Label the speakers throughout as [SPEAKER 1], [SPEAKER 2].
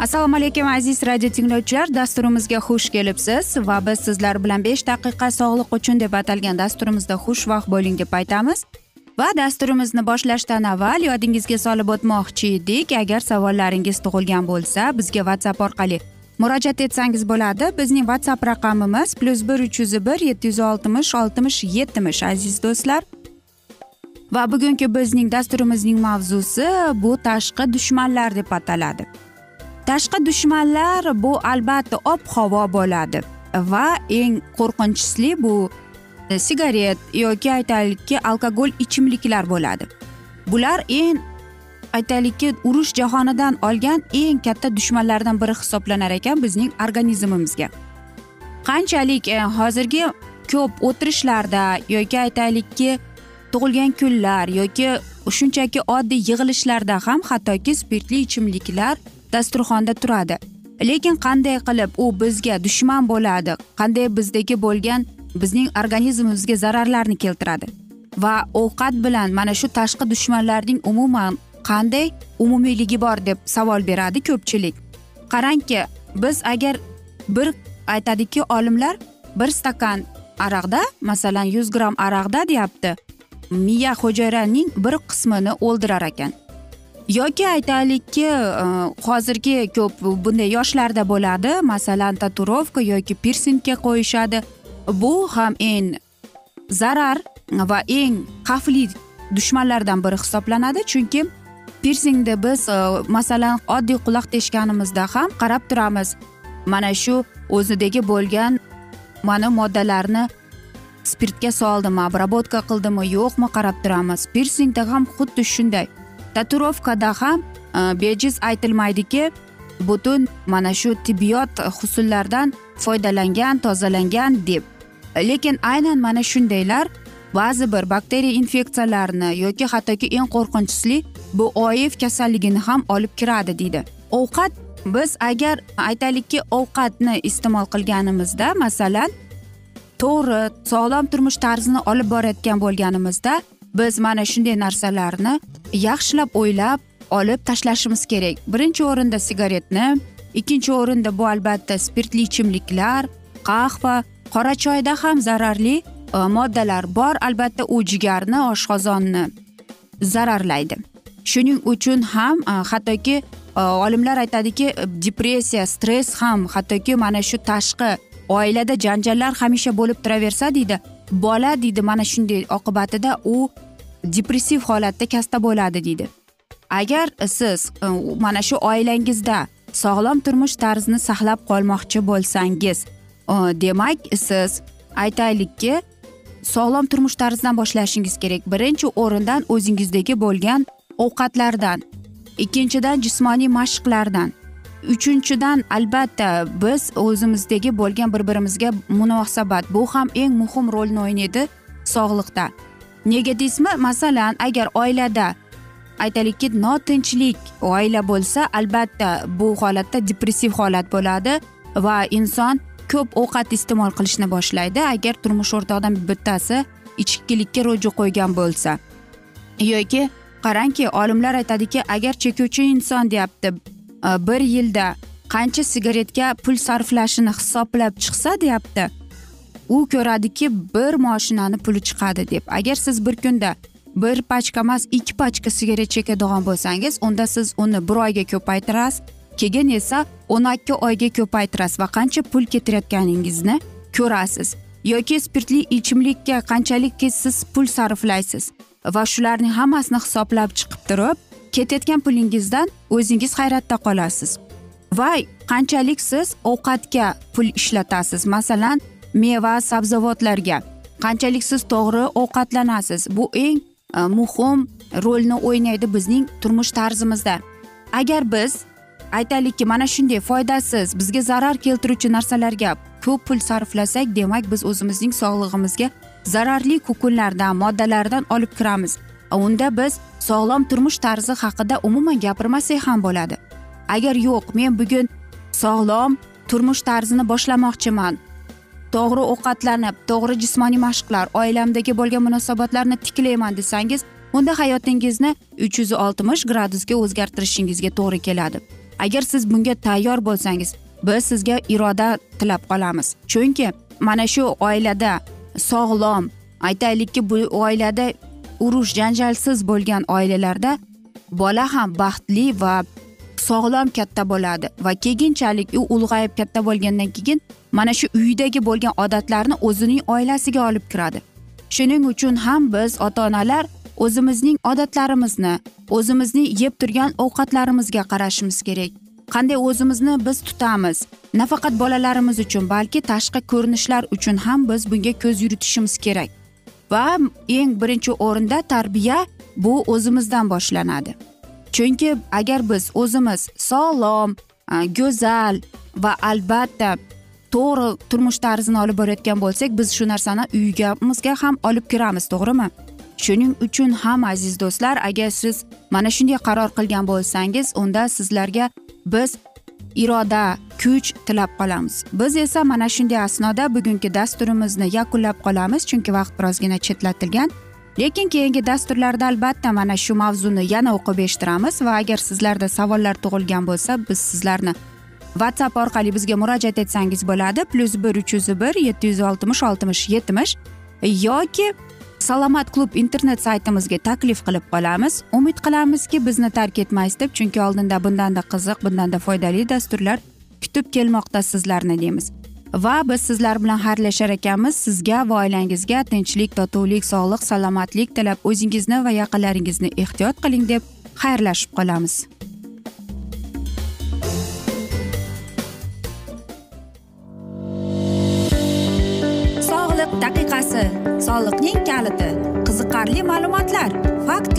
[SPEAKER 1] assalomu alaykum aziz radio tinglovchilar dasturimizga xush kelibsiz va biz sizlar bilan besh daqiqa sog'liq uchun deb atalgan dasturimizda xushvaqt bo'ling deb aytamiz. Va dasturimizni boshlashdan avval yodingizga solib o'tmoqchi edik. Agar savollaringiz tug'ilgan bo'lsa bizga whatsapp orqali murojaat etsangiz bo'ladi. Bizning whatsapp raqamimiz plyus bir uch yuz bir yetti yuz oltmish oltmish yetmish aziz do'stlar. Va bugungi bizning dasturimizning mavzusi bu tashqi dushmanlar deb ataladi. Tashqi dushmanlar bu albatta ob havo bo'ladi va eng qo'rqinchlisi bu e, sigaret yoki aytaylikki alkogol ichimliklar bo'ladi. Bular eng aytaylikki urush jahonidan olgan eng katta dushmanlardan biri hisoblanar ekan bizning organizmimizga. Qanchalik e, hozirgi ko'p o'tirishlarda yoki aytaylikki tug'ilgan kunlar yoki shunchaki oddiy yig'ilishlarda ham hattoki spirtli ichimliklar dasturxonda turadi. Lekin qanday qilib u bizga dushman bo'ladi qanday bizdagi bo'lgan bizning organizmimizga zararlarni keltiradi va ovqat bilan mana shu tashqi dushmanlarning umuman qanday umumiyligi bor deb savol beradi ko'pchilik. Qarangki biz agar bir aytadiki olimlar bir stakan aroqda masalan yuz gramm aroqda deyapti miya hujayraning bir qismini o'ldirar ekan. Yoki aytaylikki e, hozirgi ko'p bunday yoshlarda bo'ladi. Masalan taturovka yoki pirsingga qo'yishadi. Bu ham eng zarar va eng xavfli dushmanlardan biri hisoblanadi. Chunki pirsingni biz e, masalan oddiy quloq teshganimizda ham qarab turamiz. Mana shu o'zidagi bo'lgan mana moddalarni spirtga soldimi обработка qildimi yo'qmi qarab turamiz. Pirsingda ham xuddi shunday. Tatuirovkada ham bejiz aytilmaydiki butun mana shu tibbiyot husullaridan foydalangan tozalangan deb lekin aynan mana shundaylar ba'zi bir bakteriya infeksiyalarini yoki hattoki eng qo'rqinchlisi bu oif kasalligini ham olib kiradi deydi ovqat biz agar aytaylikki ovqatni iste'mol qilganimizda masalan to'g'ri sog'lom turmush tarzini olib borayotgan bo'lganimizda biz mana shunday narsalarni yaxshilab o'ylab olib tashlashimiz kerak. Birinchi o'rinda sigaretni ikkinchi o'rinda bu albatta spirtli ichimliklar qahva qora choyda ham zararli e, moddalar bor. Albatta u jigarni oshqozonni zararlaydi. Shuning uchun ham e, hattoki e, olimlar aytadiki depressiya stress ham hattoki mana shu tashqi oilada janjallar hamisha bo'lib turaversa deydi bola deydi mana shunday oqibatida u depressiv holatda kasta bo'ladi deydi. Agar siz e, mana shu oilangizda sog'lom turmush tarzini saqlab qolmoqchi bo'lsangiz e, demak siz aytaylikki sog'lom turmush tarzidan boshlashingiz kerak. Birinchi o'rindan o'zingizdagi bo'lgan ovqatlardan ikkinchidan jismoniy mashqlardan. Uchinchidan albatta biz o'zimizdagi bo'lgan bir birimizga munosabat. Bu ham eng muhim rolni o'ynaydi sog'liqda. Nega deysizmi? Masalan agar oilada aytaylikki notinchlik oila bo'lsa albatta bu holatda depressiv holat bo'ladi va inson ko'p ovqat iste'mol qilishni boshlaydi. Agar turmush o'rtog'idan bittasi ichkilikka ruju qo'ygan bo'lsa. Yoki qarangki olimlar aytadiki agar chekuvchi inson deyapti Э, bir yilda qancha sigaretga pul sarflashini hisoblab chiqsa deyapti u ko'radiki bir moshinani puli chiqadi deb. Agar siz bir kunda bir pachka emas ikki pachka sigaret chekadigan bo'lsangiz unda siz uni bir oyga ko'paytirasiz keyin esa o'n ikki oyga ko'paytirasiz va qancha pul ketayotganingizni ko'rasiz. Yoki spirtli ichimlikka qanchalik siz pul sarflaysiz va shularning hammasini hisoblab chiqib turib ketayotgan pulingizdan o'zingiz hayratda qolasiz. Va qanchalik siz ovqatga pul ishlatasiz? Masalan meva sabzavotlarga. Qanchalik siz to'g'ri ovqatlanasiz? Bu eng e, muhim rolni o'ynaydi bizning turmush tarzimizda. Agar biz aytaylikki mana shunday foydasiz bizga zarar keltiruvchi narsalarga ko'p pul sarflasak demak biz o'zimizning sog'lig'imizga zararli kukunlardan moddalardan olib kiramiz. Unda biz sog'lom turmush tarzi haqida umuman gapirmasak ham bo'ladi. Agar yo'q men bugun sog'lom turmush tarzini boshlamoqchiman. To'g'ri ovqatlanib to'g'ri jismoniy mashqlar oilamdagi bo'lgan munosabatlarni tiklayman desangiz unda hayotingizni uch yuz oltmish gradusga o'zgartirishingizga to'g'ri keladi. Agar siz bunga tayyor bo'lsangiz biz sizga iroda tilab qolamiz. Chunki mana shu oilada sog'lom aytaylikki bu oilada urush janjalsiz bo'lgan oilalarda bola ham baxtli va sog'lom katta bo'ladi. Va keyinchalik u ulg'ayib katta bo'lgandan keyin mana shu uydagi bo'lgan odatlarni o'zining oilasiga olib kiradi. Shuning uchun ham biz ota onalar o'zimizning odatlarimizni o'zimizning yeb turgan ovqatlarimizga qarashimiz kerak. Qanday o'zimizni biz tutamiz nafaqat bolalarimiz uchun balki tashqi ko'rinishlar uchun ham biz bunga ko'z yuritishimiz kerak. Va eng birinchi o'rinda tarbiya bu o'zimizdan boshlanadi. Chunki agar biz o'zimiz sog'lom go'zal va albatta to'g'ri turmush tarzini olib borayotgan bo'lsak biz shu narsani uyimizga ham olib kiramiz to'g'rimi? Shuning uchun ham aziz do'stlar agar siz mana shunday qaror qilgan bo'lsangiz unda sizlarga biz iroda kuch tilab qolamiz. Biz esa mana shunday asnoda bugungi dasturimizni yakunlab qolamiz chunki vaqt birozgina chetlatilgan. Lekin keyingi dasturlarda albatta mana shu mavzuni yana o'qib eshittiramiz va agar sizlarda savollar tug'ilgan bo'lsa biz sizlarni whatsapp orqali bizga murojaat etsangiz bo'ladi. Plyus bir uch yuz bir yetti yuz oltmish oltmish yetmish yoki salomat klub internet saytimizga taklif qilib qolamiz. Umid qilamizki bizni tark etmaysiz deb chunki oldinda bundanda qiziq bundanda foydali dasturlar kutib kelmoqda sizlarni deymiz. Va biz sizlar bilan xayrlashar ekanmiz. Sizga va oilangizga tinchlik totuvlik sog'lik salomatlik tilab o'zingizni va yaqinlaringizni ehtiyot qiling deb xayrlashib qolamiz.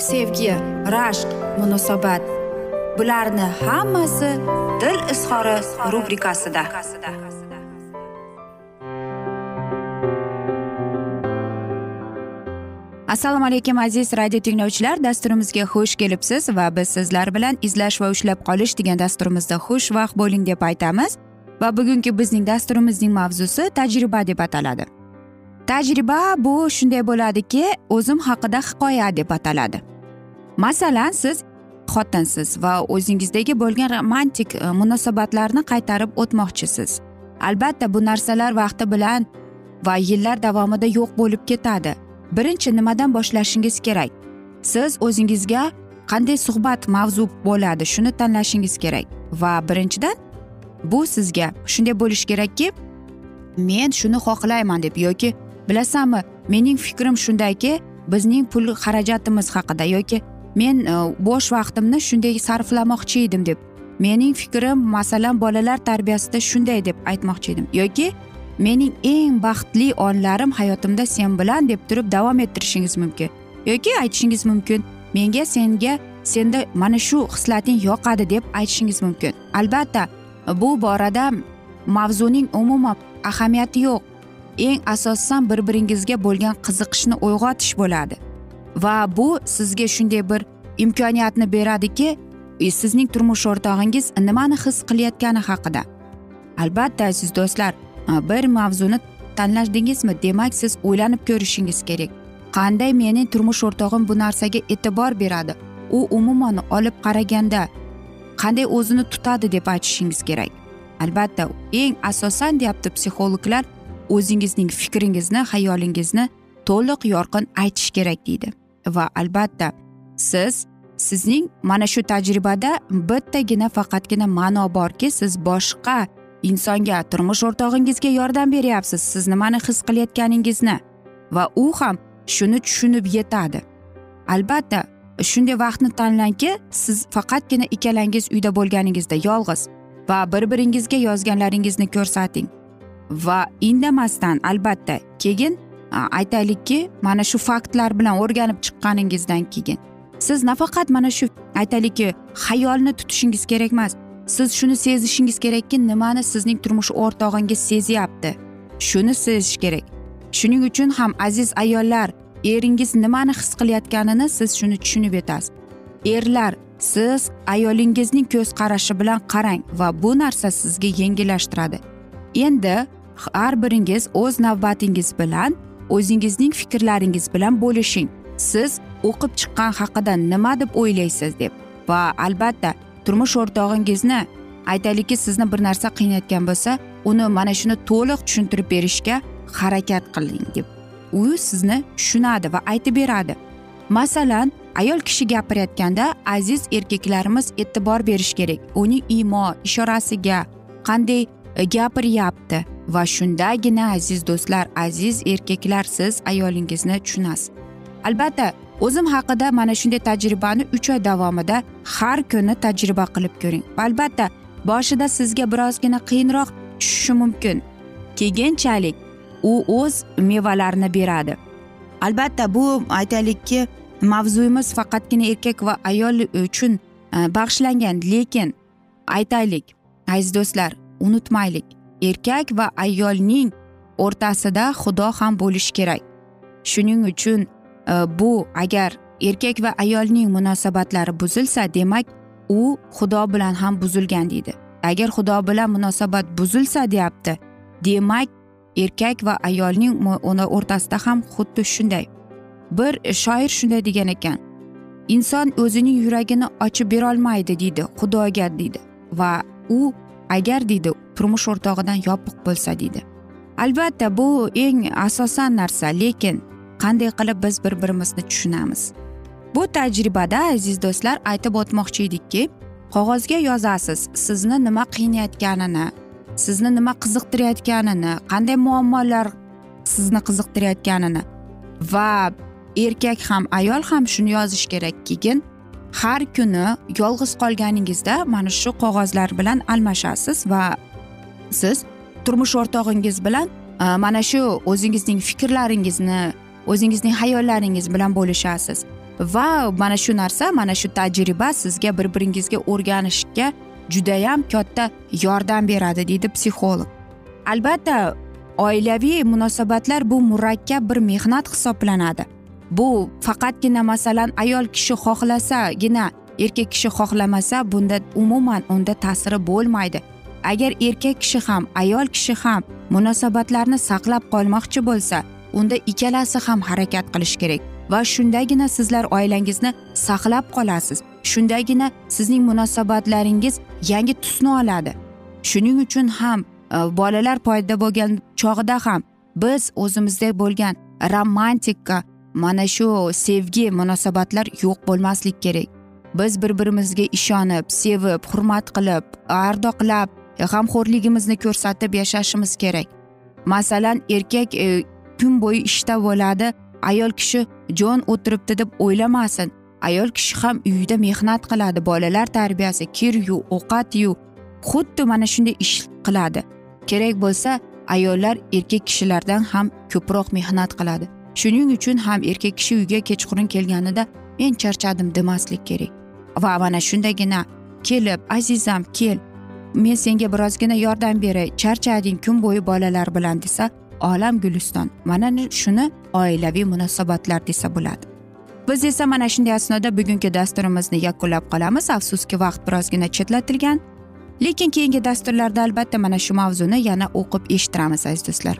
[SPEAKER 1] sevgi rashq munosabat. Bularni hammasi dil izhori rubrikasida. Assalomu alaykum aziz radio tinglovchilar. Dasturimizga xush kelibsiz va biz sizlar bilan izlash va ushlab qolish degan dasturimizda xushvaqt bo'ling deb aytamiz. Va bugungi bizning dasturimizning mavzusi tajriba deb ataladi. Tajriba bu shunday bo'ladiki o'zim haqida hikoya deb ataladi. Masalan siz xotinsiz va o'zingizdagi bo'lgan romantik e, munosabatlarni qaytarib o'tmoqchisiz. Albatta bu narsalar vaqti bilan va yillar davomida yo'q bo'lib ketadi. Birinchi nimadan boshlashingiz kerak? Siz o'zingizga qanday suhbat mavzu bo'ladi shuni tanlashingiz kerak. Va birinchidan bu sizga shunday bo'lishi kerakki men shuni xohlayman deb yoki bilasanmi mening fikrim shundayki bizning pul xarajatimiz haqida yoki men e, bo'sh vaqtimni shunday sarflamoqchi edim deb. Mening fikrim masalan bolalar tarbiyasida shunday deb aytmoqchi edim. Yoki mening eng baxtli onlarim hayotimda sen bilan deb turib davom ettirishingiz mumkin. Yoki aytishingiz mumkin menga senga senda mana shu hislating yoqadi deb aytishingiz mumkin. Albatta bu borada mavzuning umuman ahamiyati yo'q. Eng asosan bir biringizga bo'lgan qiziqishni uyg'otish bo'ladi. Va bu sizga shunday bir imkoniyatni beradiki e, sizning turmush o'rtog'ingiz nimani his qilayotgani haqida. Albatta aziz do'stlar e, bir mavzuni tanladingizmi demak siz o'ylanib ko'rishingiz kerak. Qanday mening turmush o'rtog'im bu narsaga e'tibor beradi? U umuman olib qaraganda qanday o'zini tutadi deb aytishingiz kerak. Albatta eng asosan deyapti psixologlar o'zingizning fikringizni xayolingizni to'liq yorqin aytish kerak deydi. Va albatta. Siz sizning mana shu tajribada bittagina faqatgina ma'no borki siz boshqa insonga turmush o'rtog'ingizga yordam beryapsiz. Siz nimani his qilayotganingizni. Va u ham shuni tushunib yetadi. Albatta shunday vaqtni tanlangki siz faqatgina ikkalangiz uyda bo'lganingizda yolg'iz va bir biringizga yozganlaringizni ko'rsating. Va indamasdan albatta keyin aytaylikki mana shu faktlar bilan o'rganib chiqqaningizdan keyin siz nafaqat mana shu aytaylikki xayolni tutishingiz kerak emas. Siz shuni sezishingiz kerakki nimani sizning turmush o'rtog'ingiz sezyapti? Shuni sezish kerak. Shuning uchun ham aziz ayollar eringiz nimani his qilayotganini siz shuni tushunib yetasiz. Erlar siz ayolingizning ko'z qarashi bilan qarang va bu narsa sizga yengillashtiradi. Endi har biringiz o'z navbatingiz bilan o'zingizning fikrlaringiz bilan bo'lishing. Siz o'qib chiqqan haqida nima deb o'ylaysiz deb. Va albatta turmush o'rtog'ingizni aytaylikki sizni bir narsa qiynayotgan bo'lsa uni mana shuni to'liq tushuntirib berishga harakat qiling deb. U sizni tushunadi va aytib beradi. Masalan ayol kishi gapirayotganda aziz erkaklarimiz e'tibor berish kerak. Uning imo ishorasiga qanday E, gapiryapti. Va shundagina aziz do'stlar aziz erkaklar siz ayolingizni tushunasiz. Albatta o'zim haqida mana shunday tajribani uch oy davomida har kuni tajriba qilib ko'ring. Albatta boshida sizga birozgina qiyinroq tushishi mumkin. Keyinchalik u o'z mevalarini beradi. Albatta bu aytaylikki mavzuyimiz faqatgina erkak va ayol e, uchun e, bag'ishlangan. Lekin aytaylik aziz do'stlar unutmaylik. Erkak va ayolning o'rtasida xudo ham bo'lishi kerak. Shuning uchun e, bu agar erkak va ayolning munosabatlari buzilsa demak u xudo bilan ham buzilgan deydi. Agar xudo bilan munosabat buzilsa deyapti demak erkak va ayolning o'rtasida ham xuddi shunday. Bir shoir shunday degan ekan inson o'zining yuragini ochib berolmaydi deydi xudoga deydi va u agar deydi turmush o'rtog'idan yopiq bo'lsa deydi. Albatta bu eng asosan narsa lekin qanday qilib biz bir birimizni tushunamiz? Bu tajribada aziz do'stlar aytib o'tmoqchi edikki qog'ozga yozasiz sizni nima qiynayotganini sizni nima qiziqtirayotganini qanday muammolar sizni qiziqtirayotganini va erkak ham ayol ham shuni yozish kerak keyin har kuni yolg'iz qolganingizda mana shu qog'ozlar bilan almashasiz va siz turmush o'rtog'ingiz bilan e, mana shu o'zingizning fikrlaringizni o'zingizning hayollaringiz bilan bo'lishasiz. Va mana shu narsa mana shu tajriba sizga bir biringizga o'rganishga judayam katta yordam beradi deydi psixolog. Albatta oilaviy munosabatlar bu murakkab bir mehnat hisoblanadi. Bu faqatgina masalan ayol kishi xohlasagina erkak kishi xohlamasa bunda umuman unda ta'siri bo'lmaydi. Agar erkak kishi ham ayol kishi ham munosabatlarni saqlab qolmoqchi bo'lsa unda ikkalasi ham harakat qilish kerak va shundagina sizlar oilangizni saqlab qolasiz. Shundagina sizning munosabatlaringiz yangi tusni oladi. Shuning uchun ham e, bolalar paydo bo'lgan chog'ida ham biz o'zimizda bo'lgan romantika mana shu sevgi munosabatlar yo'q bo'lmaslik kerak. Biz bir birimizga ishonib sevib hurmat qilib ardoqlab g'amxo'rligimizni ko'rsatib yashashimiz kerak. Masalan erkak e, kun bo'yi ishda bo'ladi ayol kishi jon o'tiribdi deb o'ylamasin. Ayol kishi ham uyda mehnat qiladi bolalar tarbiyasi kir yu ovqat yu xuddi mana shunday ish qiladi. Kerak bo'lsa ayollar erkak kishilardan ham ko'proq mehnat qiladi. Shuning uchun ham erkak kishi uyga kechqurun kelganida men charchadim demaslik kerak. Va mana shundagina kelib azizam kel. Men senga birozgina yordam beray charchading kun bo'yi bolalar bilan desa olam guliston mana shuni oilaviy munosabatlar desa bo'ladi. Biz esa mana shunday asnoda bugungi dasturimizni yakunlab qolamiz afsuski vaqt birozgina chetlatilgan. Lekin keyingi dasturlarda albatta mana shu mavzuni yana o'qib eshittiramiz aziz do'stlar.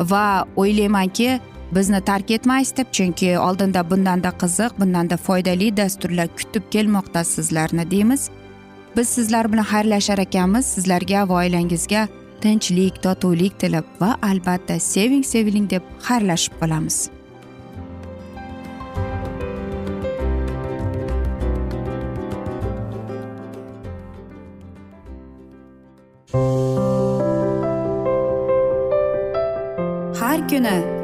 [SPEAKER 1] Va o'ylaymanki bizni tark etmaysiz deb chunki oldinda bundanda qiziq bundanda foydali dasturlar kutib kelmoqda sizlarni deymiz. Biz sizlar bilan xayrlashar ekanmiz. Sizlarga va oilangizga tinchlik totuvlik tilab va albatta seving seviling deb xayrlashib qolamiz. Har kuni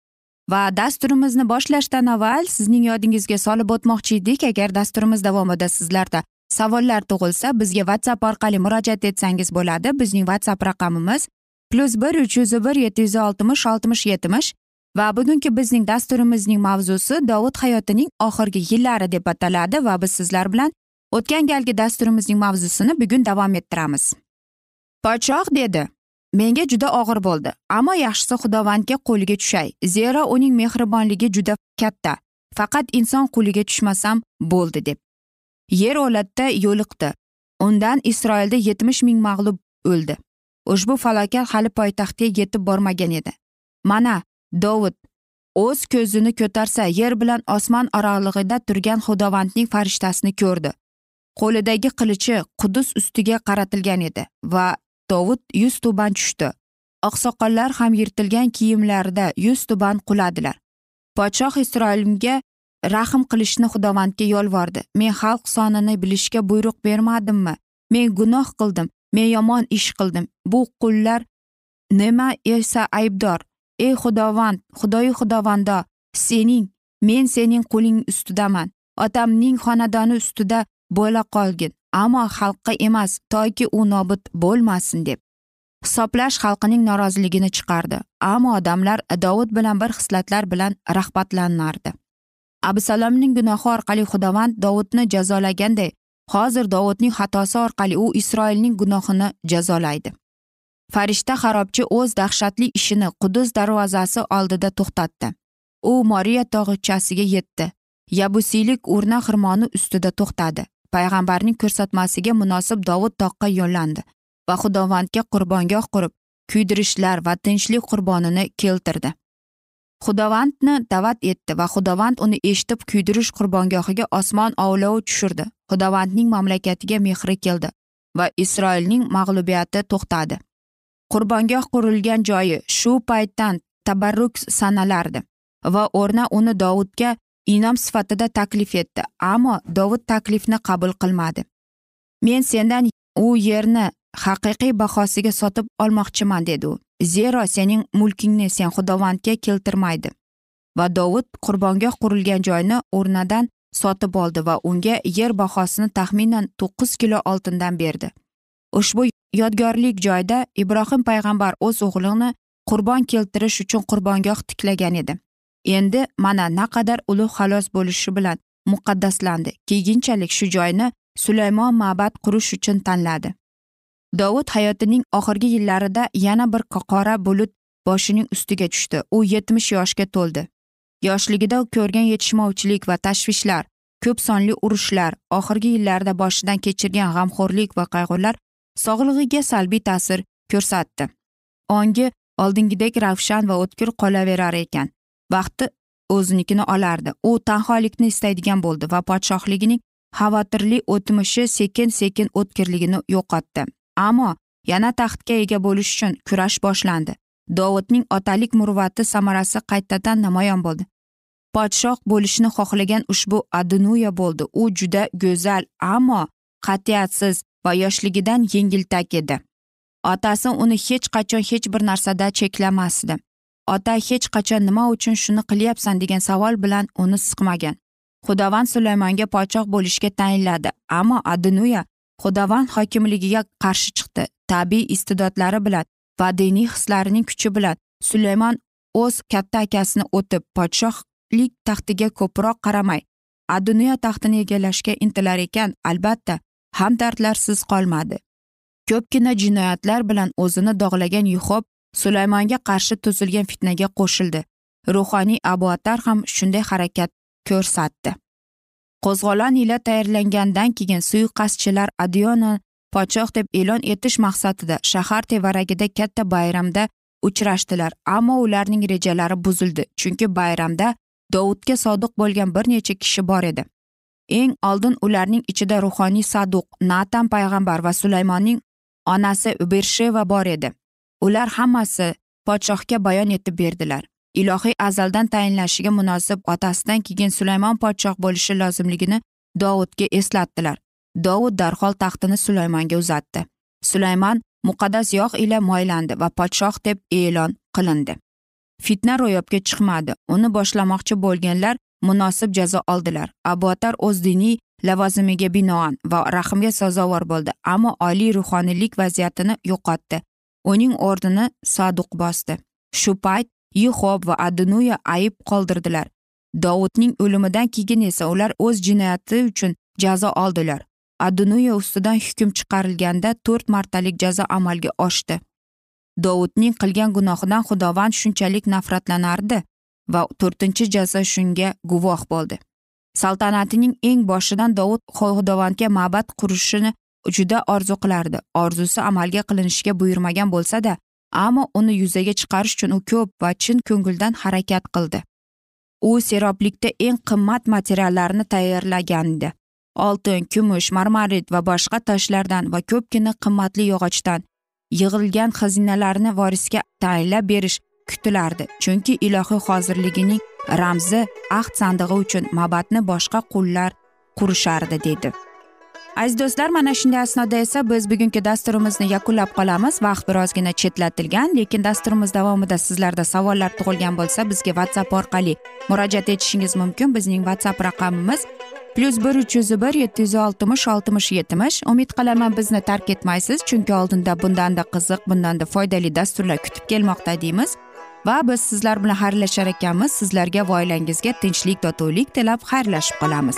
[SPEAKER 1] Va dasturimizni boshlashdan avval sizning yodingizga solib o'tmoqchi edik. Agar dasturimiz davomida sizlarda savollar tug'ilsa bizga whatsapp orqali murojaat etsangiz bo'ladi. Bizning whatsapp raqamimiz plyus bir uch yuz bir yetti yuz oltmish oltmish yetmish va bugungi bizning dasturimizning mavzusi dovud hayotining oxirgi yillari deb ataladi va biz sizlar bilan o'tgan galgi dasturimizning mavzusini bugun davom ettiramiz. Podshoh dedi menga juda og'ir bo'ldi. Ammo yaxshisi xudovandga qo'liga tushay. Zero uning mehribonligi juda katta. Faqat inson qo'liga tushmasam bo'ldi deb. Yer o'latda yo'liqdi. Undan isroilda yetmish ming mag'lub o'ldi. Ushbu falokat hali poytaxtga yetib bormagan edi. Mana dovud o'z ko'zini ko'tarsa yer bilan osmon oralig'ida turgan xudovandning farishtasini ko'rdi. Qo'lidagi qilichi qudus ustiga qaratilgan edi va dovud yuz tuban tushdi. Oqsoqollar ham yirtilgan kiyimlarida yuz tuban quladilar. Podshoh isroilimga rahm qilishni xudovandga yolvordi. Men xalq sonini bilishga buyruq bermadimmi? Men gunoh qildim. Men yomon ish qildim. Bu qullar nima esa aybdor? Ey xudovand xudoyi xudovando sening men sening qo'ling ustidaman. Otamning xonadoni ustida bo'la qolgin. Ammo xalqqa emas toki u nobud bo'lmasin deb hisoblash xalqining noroziligini chiqardi. Ammo odamlar dovud bilan bir xislatlar bilan rag'batlanardi. Abisalomning gunohi orqali xudovand dovudni jazolaganday hozir dovudning xatosi orqali u isroilning gunohini jazolaydi. Farishta xarobchi o'z dahshatli ishini qudus darvozasi oldida to'xtatdi. U moriya tog'ichasiga yetdi. Yabusiylik urna xirmoni ustida to'xtadi. Payg'ambarning ko'rsatmasiga munosib dovud toqqa yo'llandi va xudovandga qurbongoh qurib kuydirishlar va tinchlik qurbonini keltirdi. Xudovandni da'vat etdi va xudovand uni eshitib kuydirish qurbongohiga osmon ovlovi tushirdi. Xudovandning mamlakatiga mehri keldi va isroilning mag'lubiyati to'xtadi. Qurbongoh qurilgan joyi shu paytdan tabarruk sanalardi va o'rna uni dovudga inom sifatida taklif etdi ammo dovud taklifni qabul qilmadi. Men sendan u yerni haqiqiy bahosiga sotib olmoqchiman dedi u. Zero sening mulkingni sen xudovandga keltirmaydi. Va dovud qurbongoh qurilgan joyni o'rnadan sotib oldi va unga yer bahosini taxminan to'qqiz kilo oltindan berdi. Ushbu yodgorlik joyida ibrohim payg'ambar o'z o'g'lini qurbon keltirish uchun qurbongoh tiklagan edi. Endi mana naqadar ulug' xalos bo'lishi bilan muqaddaslandi. Keyinchalik shu joyni sulaymon ma'bad qurish uchun tanladi. Dovud hayotining oxirgi yillarida yana bir qora bulut boshining ustiga tushdi. U yetmish yoshga to'ldi. Yoshligida ko'rgan yetishmovchilik va tashvishlar ko'p sonli urushlar oxirgi yillarda boshidan kechirgan g'amxo'rlik va qayg'ular sog'lig'iga salbiy ta'sir ko'rsatdi. Ongi oldingidek ravshan va o'tkir qolaverar ekan. Vaqti o'zinikini olardi. U tanholikni istaydigan bo'ldi va podshohligining xavotirli o'tmishi sekin sekin o'tkirligini yo'qotdi. Ammo yana taxtga ega bo'lish uchun kurash boshlandi. Dovudning otalik muruvvati samarasi qaytadan namoyon bo'ldi. Podshoh bo'lishni xohlagan ushbu adunuya bo'ldi. U juda go'zal ammo qat'iyatsiz va yoshligidan yengiltak edi. Otasi uni hech qachon hech bir narsada cheklamasdi. Ota hech qachon nima uchun shuni qilyapsan degan savol bilan uni siqmagan. Xudovand sulaymonga podshoh bo'lishga tayinladi ammo adinuya xudovand hokimligiga qarshi chiqdi. Tabiiy iste'dodlari bilan va diniy hislarining kuchi bilan sulaymon o'z katta akasini o'tib podshohlik taxtiga ko'proq qaramay aduniyo taxtini egallashga intilar ekan albatta hamdardlarsiz qolmadi. Ko'pgina jinoyatlar bilan o'zini dog'lagan yuhob sulaymonga qarshi tuzilgan fitnaga qo'shildi. Ruhoniy abu atar ham shunday harakat ko'rsatdi. Qo'zg'olon ila tayyorlangandan keyin suiqasdchilar adiona podshoh deb e'lon etish maqsadida shahar tevaragida katta bayramda uchrashdilar ammo ularning rejalari buzildi chunki bayramda dovudga sodiq bo'lgan bir necha kishi bor edi. Eng oldin ularning ichida ruhoniy saduq natan payg'ambar va sulaymonning onasi bersheva bor edi. Ular hammasi podshohga bayon etib berdilar. Ilohiy azaldan tayinlashiga munosib otasidan keyin sulaymon podshoh bo'lishi lozimligini dovudga eslatdilar. Dovud darhol taxtini sulaymonga uzatdi. Sulaymon muqaddas yog' ila moylandi va podshoh deb e'lon qilindi. Fitna ro'yobga chiqmadi. Uni boshlamoqchi bo'lganlar munosib jazo oldilar. Abuatar o'z diniy lavozimiga binoan va rahmga sazovor bo'ldi ammo oliy ruhoniylik vaziyatini yo'qotdi. Uning o'rnini saduq bosdi. Shu payt yuhob va adinuya ayb qoldirdilar. Dovudning o'limidan keyin esa ular o'z jinoyati uchun jazo oldilar. Adunuya ustidan hukm chiqarilganda to'rt martalik jazo amalga oshdi. Dovudning qilgan gunohidan xudovand shunchalik nafratlanardi va to'rtinchi jazo shunga guvoh bo'ldi. Saltanatining eng boshidan dovud xudovandga ma'bad qurishini juda orzu qilardi. Orzusi amalga qilinishiga buyurmagan bo'lsada ammo uni yuzaga chiqarish uchun u ko'p va chin ko'ngildan harakat qildi. U seroblikda eng qimmat materiallarni tayyorlagandi oltin kumush marmarit va boshqa toshlardan va ko'pgina qimmatli yog'ochdan yig'ilgan xazinalarni vorisga tayinlab berish kutilardi chunki ilohiy hozirligining ramzi ahd sandig'i uchun mabatni boshqa qullar qurishardi dedi. Aziz do'stlar mana shunday asnoda esa biz bugungi dasturimizni yakunlab qolamiz vaqt birozgina chetlatilgan lekin dasturimiz davomida sizlarda savollar tug'ilgan bo'lsa bizga whatsapp orqali murojaat etishingiz mumkin. Bizning whatsapp raqamimiz plyus bir uch yuz bir yetti yuz oltmish oltmish yetmish. Umid qilaman bizni tark etmaysiz chunki oldinda bundanda qiziq bundanda foydali dasturlar kutib kelmoqda deymiz. Va biz sizlar bilan xayrlashar ekanmiz. Sizlarga va oilangizga tinchlik totuvlik tilab xayrlashib qolamiz.